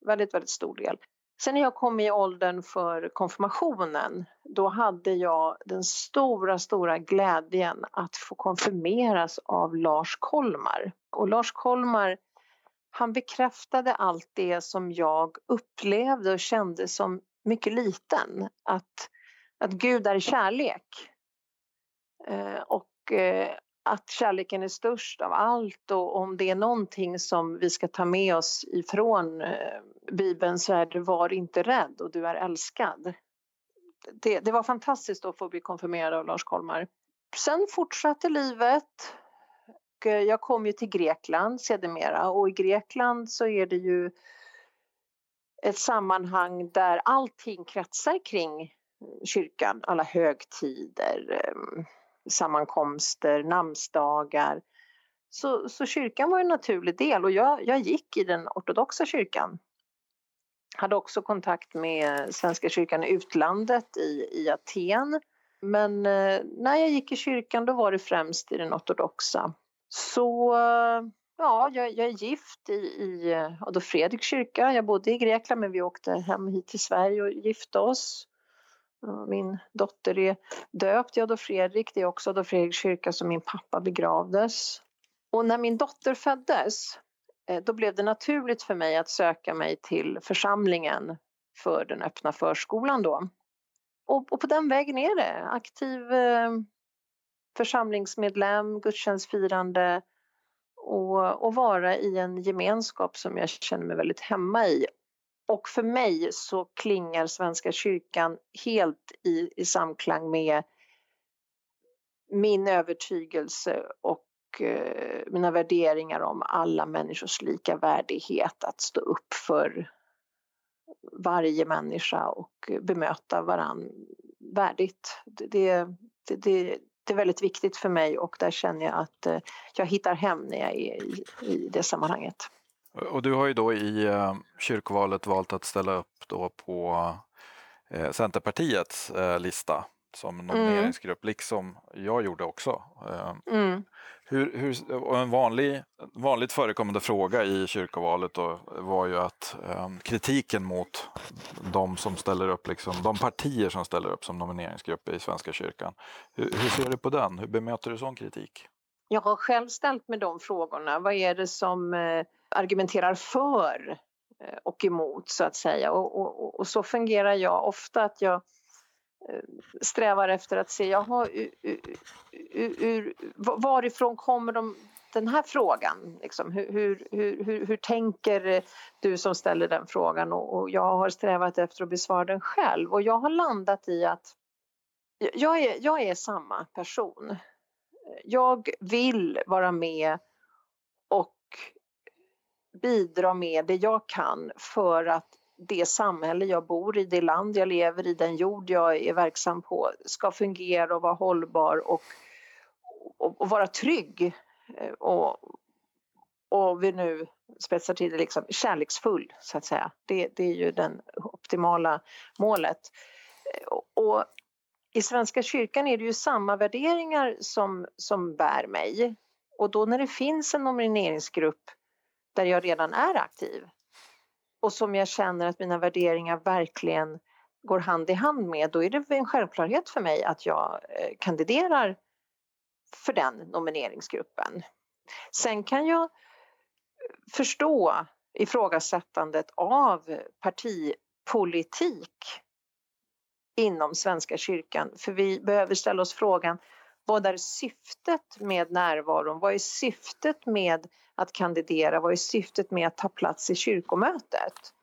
Väldigt, väldigt stor del. Sen när jag kom i åldern för konfirmationen, då hade jag den stora, stora glädjen att få konfirmeras av Lars Kolmar. Och Lars Kolmar, han bekräftade allt det som jag upplevde och kände som mycket liten. Att, att Gud är kärlek. Eh, och eh, att kärleken är störst av allt och om det är någonting som vi ska ta med oss ifrån eh, Bibeln så är det var inte rädd och du är älskad. Det, det var fantastiskt att få bli konfirmerad av Lars Kolmar. Sen fortsatte livet. Eh, jag kom ju till Grekland sedermera och i Grekland så är det ju ett sammanhang där allting kretsar kring kyrkan, alla högtider, ehm, sammankomster, namnsdagar. Så, så kyrkan var en naturlig del och jag, jag gick i den ortodoxa kyrkan. Hade också kontakt med Svenska kyrkan i utlandet i, i Aten. Men eh, när jag gick i kyrkan då var det främst i den ortodoxa. Så eh, ja, jag, jag är gift i, i eh, Adolf Fredriks kyrka. Jag bodde i Grekland men vi åkte hem hit till Sverige och gifte oss. Eh, min dotter är döpt i Adolf Fredrik. Det är också Adolf Fredriks kyrka som min pappa begravdes. Och när min dotter föddes eh, då blev det naturligt för mig att söka mig till församlingen för den öppna förskolan då. Och, och på den vägen är det. Aktiv eh, församlingsmedlem, gudstjänstfirande och, och vara i en gemenskap som jag känner mig väldigt hemma i och för mig så klingar Svenska kyrkan helt i, i samklang med min övertygelse och eh, mina värderingar om alla människors lika värdighet, att stå upp för varje människa och bemöta varann värdigt. Det, det, det, det är väldigt viktigt för mig och där känner jag att eh, jag hittar hem när jag är i, i det sammanhanget. Och du har ju då i eh, kyrkovalet valt att ställa upp då på eh, Centerpartiets eh, lista som nomineringsgrupp, mm. liksom jag gjorde också. Eh, mm. Hur, hur, en vanlig, vanligt förekommande fråga i kyrkovalet då var ju att eh, kritiken mot de som ställer upp, liksom, de partier som ställer upp som nomineringsgrupp i Svenska kyrkan. Hur, hur ser du på den? Hur bemöter du sån kritik? Jag har själv ställt mig de frågorna. Vad är det som eh, argumenterar för eh, och emot så att säga? Och, och, och, så fungerar jag ofta att jag eh, strävar efter att se jaha, ur, ur, ur, varifrån kommer de, den här frågan? Liksom, hur, hur, hur, hur, tänker du som ställer den frågan? Och, och, jag har strävat efter att besvara den själv och jag har landat i att jag är, jag är samma person jag vill vara med och bidra med det jag kan för att det samhälle jag bor i, det land jag lever i, den jord jag är verksam på ska fungera och vara hållbar och, och, och vara trygg. Eh, och, och vi nu spetsar till det, liksom, kärleksfull så att säga. Det, det är ju det optimala målet. Eh, och i Svenska kyrkan är det ju samma värderingar som, som bär mig. Och då när det finns en nomineringsgrupp där jag redan är aktiv och som jag känner att mina värderingar verkligen går hand i hand med, då är det en självklarhet för mig att jag eh, kandiderar för den nomineringsgruppen. Sen kan jag eh, förstå ifrågasättandet av partipolitik inom Svenska kyrkan. För vi behöver ställa oss frågan vad är syftet med närvaron? Vad är syftet med att kandidera? Vad är syftet med att ta plats i kyrkomötet?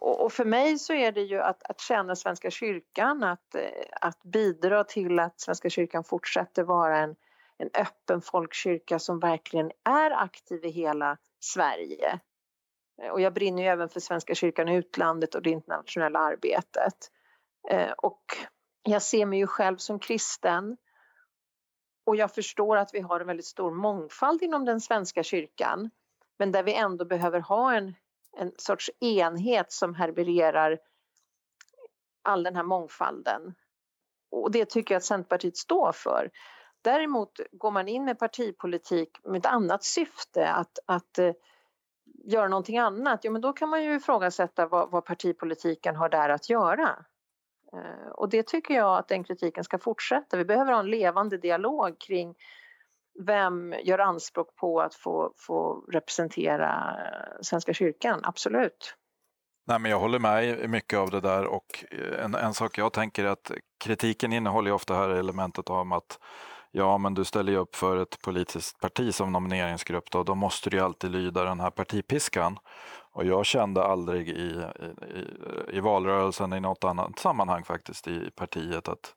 Och för mig så är det ju att, att tjäna Svenska kyrkan, att, eh, att bidra till att Svenska kyrkan fortsätter vara en, en öppen folkkyrka som verkligen är aktiv i hela Sverige. Eh, och jag brinner ju även för Svenska kyrkan i utlandet och det internationella arbetet. Eh, och jag ser mig ju själv som kristen och jag förstår att vi har en väldigt stor mångfald inom den svenska kyrkan men där vi ändå behöver ha en, en sorts enhet som herbererar all den här mångfalden. Och det tycker jag att Centerpartiet står för. Däremot går man in med partipolitik med ett annat syfte, att, att eh, göra någonting annat, ja men då kan man ju ifrågasätta vad, vad partipolitiken har där att göra. Eh, och det tycker jag att den kritiken ska fortsätta. Vi behöver ha en levande dialog kring vem gör anspråk på att få, få representera eh, Svenska kyrkan, absolut. Nej, men jag håller med i mycket av det där och eh, en, en sak jag tänker är att kritiken innehåller ofta här elementet om att Ja, men du ställer ju upp för ett politiskt parti som nomineringsgrupp då, då måste du ju alltid lyda den här partipiskan. Och jag kände aldrig i, i, i valrörelsen i något annat sammanhang faktiskt i partiet att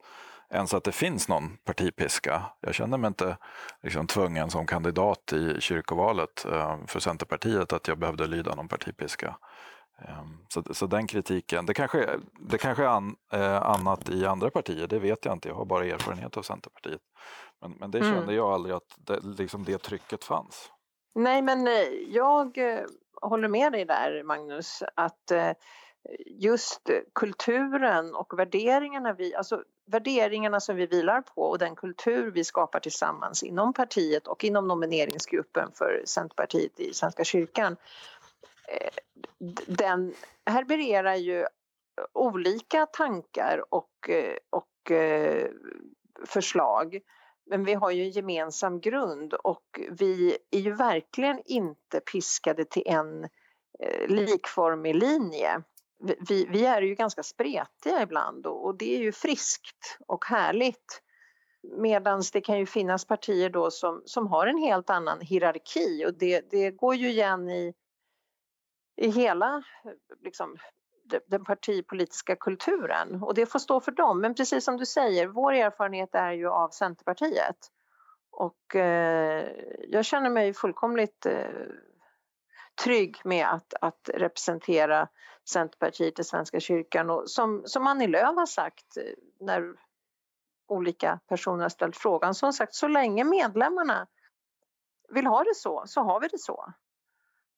ens att det finns någon partipiska. Jag kände mig inte liksom, tvungen som kandidat i kyrkovalet eh, för Centerpartiet att jag behövde lyda någon partipiska. Ehm, så, så den kritiken, det kanske, det kanske är an, eh, annat i andra partier, det vet jag inte, jag har bara erfarenhet av Centerpartiet. Men, men det mm. kände jag aldrig att det, liksom det trycket fanns. Nej, men eh, jag eh, håller med dig där Magnus, att eh, just kulturen och värderingarna, vi, alltså värderingarna som vi vilar på och den kultur vi skapar tillsammans inom partiet och inom nomineringsgruppen för Centerpartiet i Svenska kyrkan Eh, den herbererar ju eh, olika tankar och, eh, och förslag. Men vi har ju en gemensam grund och vi är ju verkligen inte piskade till en likformig linje. Vi, vi, är ju ganska spretiga ibland och, och det är ju friskt och härligt. Medan det kan ju finnas partier då som, som har en helt annan hierarki och det, det går ju igen i i hela liksom, den partipolitiska kulturen och det får stå för dem. Men precis som du säger, vår erfarenhet är ju av Centerpartiet och eh, jag känner mig fullkomligt eh, trygg med att, att representera Centerpartiet i Svenska kyrkan och som, som Annie Lööf har sagt eh, när olika personer har ställt frågan, som sagt så länge medlemmarna vill ha det så, så har vi det så.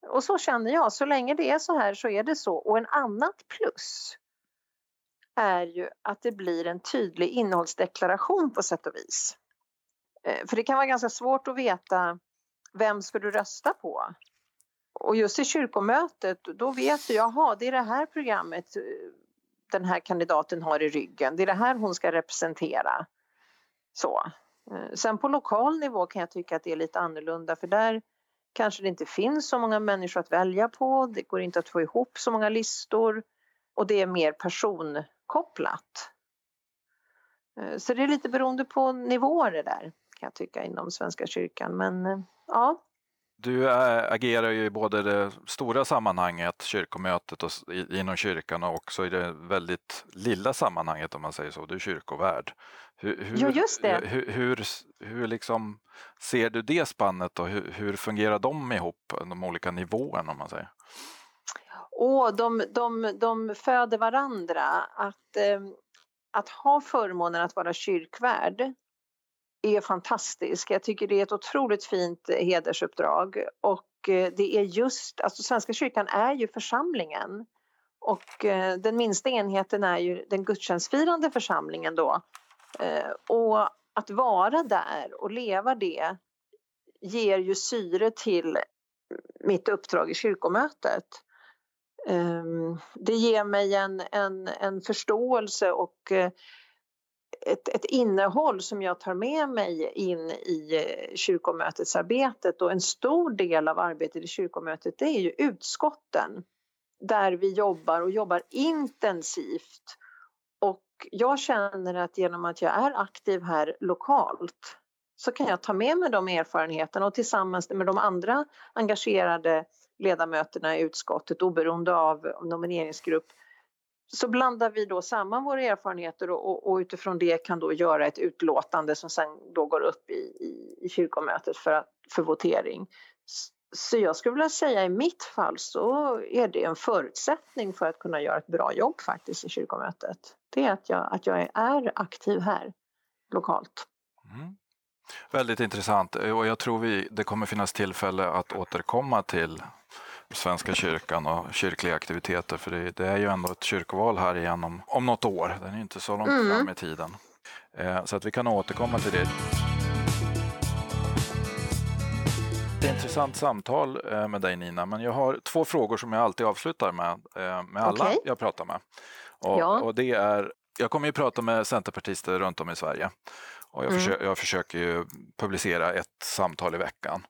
Och så känner jag, så länge det är så här så är det så. Och en annat plus är ju att det blir en tydlig innehållsdeklaration på sätt och vis. Eh, för det kan vara ganska svårt att veta vem ska du rösta på? Och just i kyrkomötet, då vet du, jaha, det är det här programmet eh, den här kandidaten har i ryggen. Det är det här hon ska representera. Så. Eh, sen på lokal nivå kan jag tycka att det är lite annorlunda för där kanske det inte finns så många människor att välja på. Det går inte att få ihop så många listor och det är mer personkopplat. Eh, så det är lite beroende på nivåer det där kan jag tycka inom Svenska kyrkan. Men eh, ja, du agerar ju i både det stora sammanhanget, kyrkomötet och inom kyrkan och också i det väldigt lilla sammanhanget om man säger så, du är kyrkovärd. Hur, hur, ja, just det. Hur, hur, hur liksom ser du det spannet och hur, hur fungerar de ihop, de olika nivåerna om man säger? Och de, de, de föder varandra. Att, eh, att ha förmånen att vara kyrkvärd är fantastisk. Jag tycker det är ett otroligt fint eh, hedersuppdrag och eh, det är just, alltså Svenska kyrkan är ju församlingen och eh, den minsta enheten är ju den gudstjänstfirande församlingen då. Och att vara där och leva det ger ju syre till mitt uppdrag i kyrkomötet. Ehm, det ger mig en, en, en förståelse och ett, ett innehåll som jag tar med mig in i eh, kyrkomötesarbetet och en stor del av arbetet i kyrkomötet det är ju utskotten där vi jobbar och jobbar intensivt. Och jag känner att genom att jag är aktiv här lokalt så kan jag ta med mig de erfarenheterna och tillsammans med de andra engagerade ledamöterna i utskottet oberoende av nomineringsgrupp så blandar vi då samman våra erfarenheter och, och, utifrån det kan då göra ett utlåtande som sen då går upp i, i, i kyrkomötet för, för votering. Så jag skulle vilja säga i mitt fall så är det en förutsättning för att kunna göra ett bra jobb faktiskt i kyrkomötet. Det är att jag, att jag är aktiv här lokalt. Mm. Väldigt intressant och jag tror vi, det kommer finnas tillfälle att återkomma till Svenska kyrkan och kyrkliga aktiviteter för det, det är ju ändå ett kyrkoval här igen om, om något år. Den är inte så långt mm. fram i tiden. Eh, så att vi kan återkomma till det. Det är ett intressant samtal eh, med dig Nina, men jag har två frågor som jag alltid avslutar med, eh, med alla okay. jag pratar med. Och, ja. och, det är, jag kommer ju prata med centerpartister runt om i Sverige och jag, mm. försöker, jag försöker publicera ett samtal i veckan.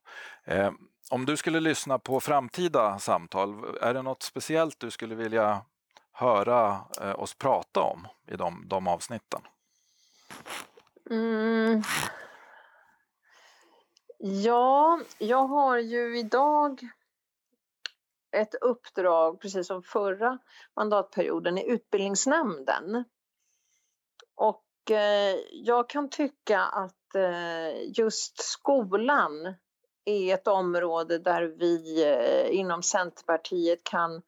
Om du skulle lyssna på framtida samtal, är det något speciellt du skulle vilja höra eh, oss prata om i de, de avsnitten? Mm. Ja, jag har ju idag ett uppdrag, precis som förra mandatperioden, i utbildningsnämnden. Och eh, jag kan tycka att eh, just skolan är ett område där vi eh, inom Centerpartiet kan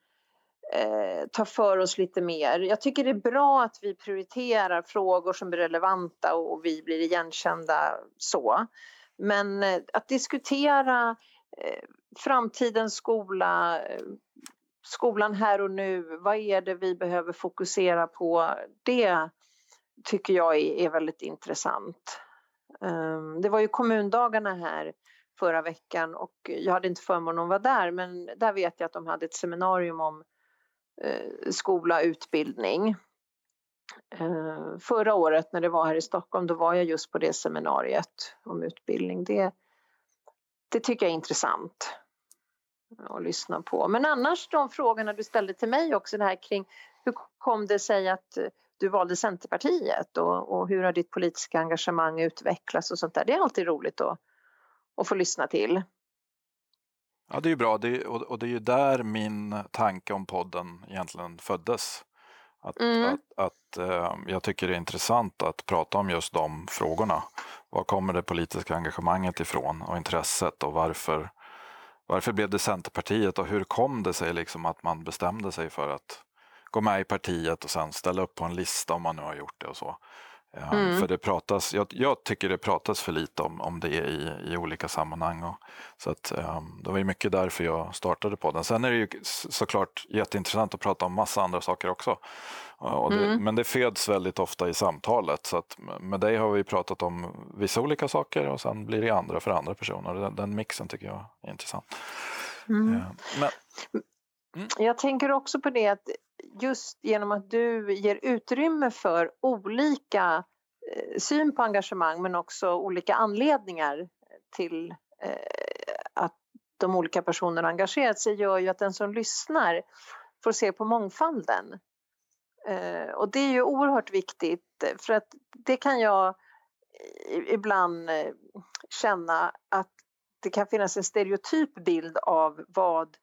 eh, ta för oss lite mer. Jag tycker det är bra att vi prioriterar frågor som är relevanta och vi blir igenkända så. Men eh, att diskutera eh, framtidens skola, eh, skolan här och nu, vad är det vi behöver fokusera på? Det tycker jag är, är väldigt intressant. Um, det var ju kommundagarna här förra veckan och jag hade inte förmånen att vara där men där vet jag att de hade ett seminarium om eh, skola och utbildning. Eh, förra året när det var här i Stockholm då var jag just på det seminariet om utbildning. Det, det tycker jag är intressant att lyssna på. Men annars de frågorna du ställde till mig också det här kring hur kom det sig att du valde Centerpartiet och, och hur har ditt politiska engagemang utvecklats och sånt där. Det är alltid roligt att och få lyssna till. Ja, det är ju bra det, och, och, det är ju där min tanke om podden egentligen föddes. Att, mm. att, att eh, jag tycker det är intressant att prata om just de frågorna. Var kommer det politiska engagemanget ifrån och intresset och varför, varför blev det Centerpartiet och hur kom det sig liksom att man bestämde sig för att gå med i partiet och sen ställa upp på en lista om man nu har gjort det och så. Mm. För det pratas, jag, jag, tycker det pratas för lite om, om det i, i olika sammanhang. Och, så att, um, det var ju mycket därför jag startade podden. Sen är det ju såklart jätteintressant att prata om massa andra saker också. Det, mm. Men det föds väldigt ofta i samtalet. Så att med dig har vi pratat om vissa olika saker och sen blir det andra för andra personer. Den, den mixen tycker jag är intressant. Mm. Men, mm. Jag tänker också på det att just genom att du ger utrymme för olika eh, syn på engagemang men också olika anledningar till eh, att de olika personerna engagerat sig gör ju att den som lyssnar får se på mångfalden. Eh, och det är ju oerhört viktigt för att det kan jag ibland känna att det kan finnas en stereotyp bild av vad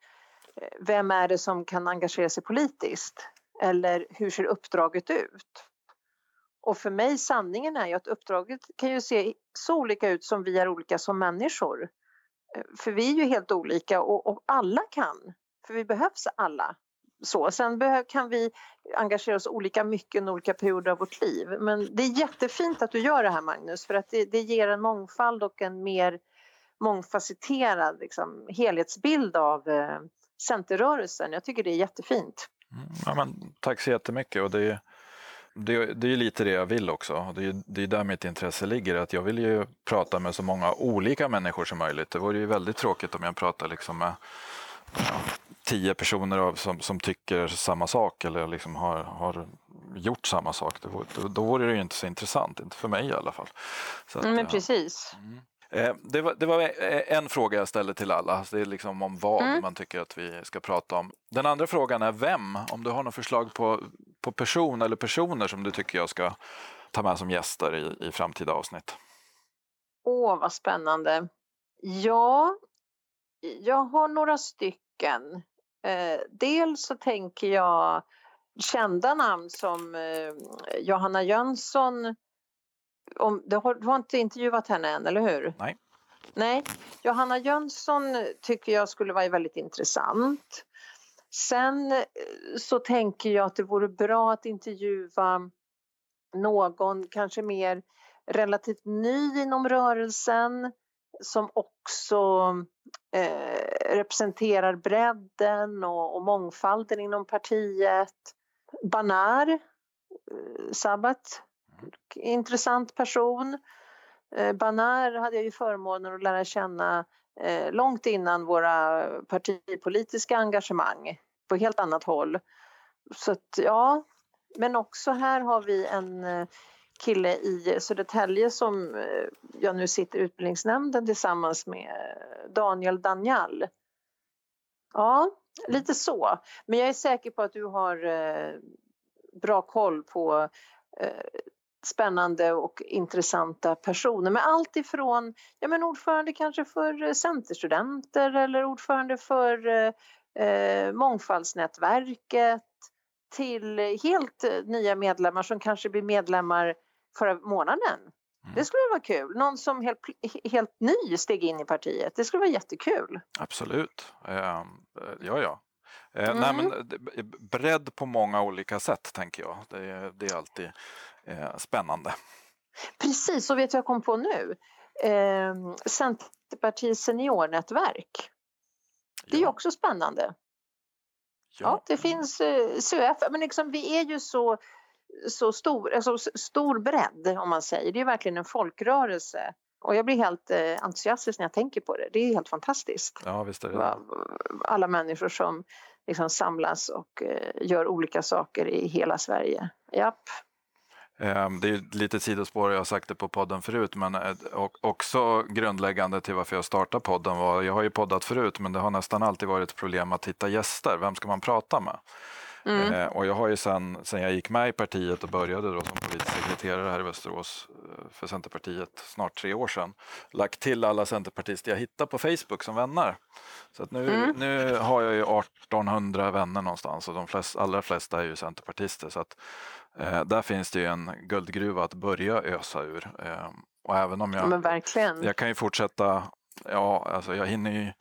vem är det som kan engagera sig politiskt? Eller hur ser uppdraget ut? Och för mig sanningen är ju att uppdraget kan ju se så olika ut som vi är olika som människor. Eh, för vi är ju helt olika och, och alla kan, för vi behövs alla. Så. Sen kan vi engagera oss olika mycket under olika perioder av vårt liv. Men det är jättefint att du gör det här Magnus för att det, det ger en mångfald och en mer mångfacetterad liksom, helhetsbild av eh, centerrörelsen. Jag tycker det är jättefint. Mm, ja, men, tack så jättemycket. Och det, är, det, det är lite det jag vill också. Det är, det är där mitt intresse ligger. Att jag vill ju prata med så många olika människor som möjligt. Det vore ju väldigt tråkigt om jag pratar liksom med ja, tio personer som, som tycker samma sak eller liksom har, har gjort samma sak. Det, då, då vore det ju inte så intressant, inte för mig i alla fall. Att, Men precis. Mm. Eh, det var, det var, eh, en fråga jag ställde till alla, det är liksom om vad mm. man tycker att vi ska prata om. Den andra frågan är vem, om du har något förslag på, på person eller personer som du tycker jag ska ta med som gäster i, i framtida avsnitt. Åh, vad spännande. Ja, jag har några stycken. Eh, dels så tänker jag kända namn som eh, Johanna Jönsson om, du, har, du har inte intervjuat henne än, eller hur? Nej. Nej, Johanna Jönsson tycker jag skulle vara väldigt intressant. Sen eh, så tänker jag att det vore bra att intervjua någon kanske mer relativt ny inom rörelsen som också eh, representerar bredden och, och, mångfalden inom partiet. Banar, eh, Sabbat, intressant person. Eh, Banar hade jag ju förmånen att lära känna eh, långt innan våra partipolitiska engagemang på helt annat håll. Så att, ja, men också här har vi en eh, kille i Södertälje som jag nu sitter i utbildningsnämnden tillsammans med Daniel Danjal. Ja, lite så. Men jag är säker på att du har bra koll på spännande och intressanta personer med allt ifrån ja, men ordförande kanske för Centerstudenter eller ordförande för eh, Mångfaldsnätverket till helt nya medlemmar som kanske blir medlemmar förra månaden. Mm. Det skulle vara kul. Någon som helt, helt ny steg in i partiet. Det skulle vara jättekul. Absolut. Uh, ja, ja. Mm. nej, men, bredd på många olika sätt tänker jag. Det, det är alltid eh, spännande. Precis, och vet du vad jag kom på nu? Eh, Centerpartiets seniornätverk. Det är ju också spännande. Ja, ja det finns eh, SUF, men liksom, vi är ju så, så stor, alltså, stor bredd om man säger. Det är verkligen en folkrörelse. Och jag blir helt eh, entusiastisk när jag tänker på det. Det är helt fantastiskt. Ja, visst är det. Alla människor som liksom samlas och eh, gör olika saker i hela Sverige. Japp. Ehm, det är lite sidospår, jag har sagt det på podden förut, men eh, också grundläggande till varför jag startade podden var, jag har ju poddat förut, men det har nästan alltid varit ett problem att hitta gäster. Vem ska man prata med? Mm. Eh, och jag har ju sen, sen jag gick med i partiet och började då som politisk sekreterare här i Västerås eh, för Centerpartiet snart tre år sedan, lagt till alla centerpartister jag hittar på Facebook som vänner. Så att nu, mm. nu har jag ju 1800 vänner någonstans och de flest, allra flesta är ju centerpartister. Så att, eh, där finns det ju en guldgruva att börja ösa ur. Eh, och även om jag, Men verkligen. jag kan ju fortsätta, ja alltså jag hinner ju,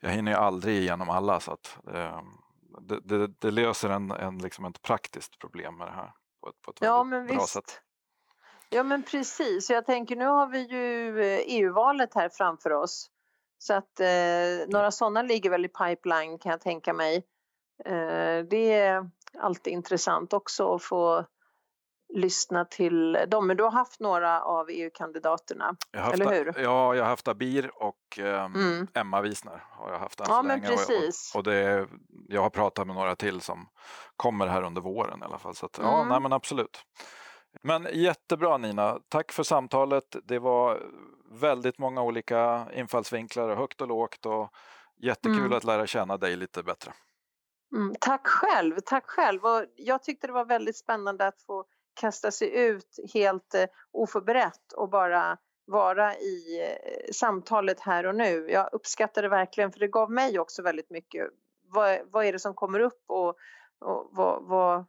jag hinner ju aldrig igenom alla så att eh, det, det, det, löser en, en, liksom ett praktiskt problem med det här på ett, på ett ja, men bra visst. sätt. Ja men precis, jag tänker nu har vi ju EU-valet här framför oss. Så att eh, några sådana ligger väl i pipeline kan jag tänka mig. Eh, det är alltid intressant också att få lyssna till dem. Men du har haft några av EU-kandidaterna, eller hur? Ja, jag har haft Abir och eh, mm. Emma Wisner. Har jag haft ja, men precis. Och, och, det, jag har pratat med några till som kommer här under våren i alla fall. Så att, mm. ja, nej, men absolut. Men jättebra Nina, tack för samtalet. Det var väldigt många olika infallsvinklar, högt och lågt och jättekul mm. att lära känna dig lite bättre. Mm, tack själv, tack själv. Och jag tyckte det var väldigt spännande att få kasta sig ut helt eh, oförberett och bara vara i eh, samtalet här och nu. Jag uppskattar det verkligen för det gav mig också väldigt mycket. Vad, vad är det som kommer upp och, och vad, vad,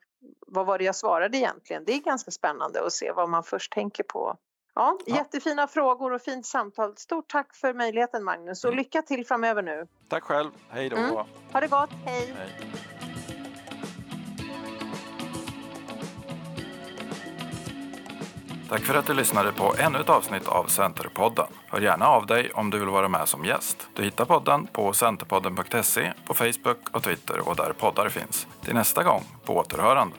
vad var det jag svarade egentligen? Det är ganska spännande att se vad man först tänker på. Ja, ja. Jättefina frågor och fint samtal. Stort tack för möjligheten Magnus och mm. lycka till framöver nu. Tack själv. Hej då. Mm. Ha det gott. Hej. Hej. Tack för att du lyssnade på ännu ett avsnitt av Centerpodden. Hör gärna av dig om du vill vara med som gäst. Du hittar podden på centerpodden.se, på Facebook och Twitter och där poddar finns. Till nästa gång, på återhörande.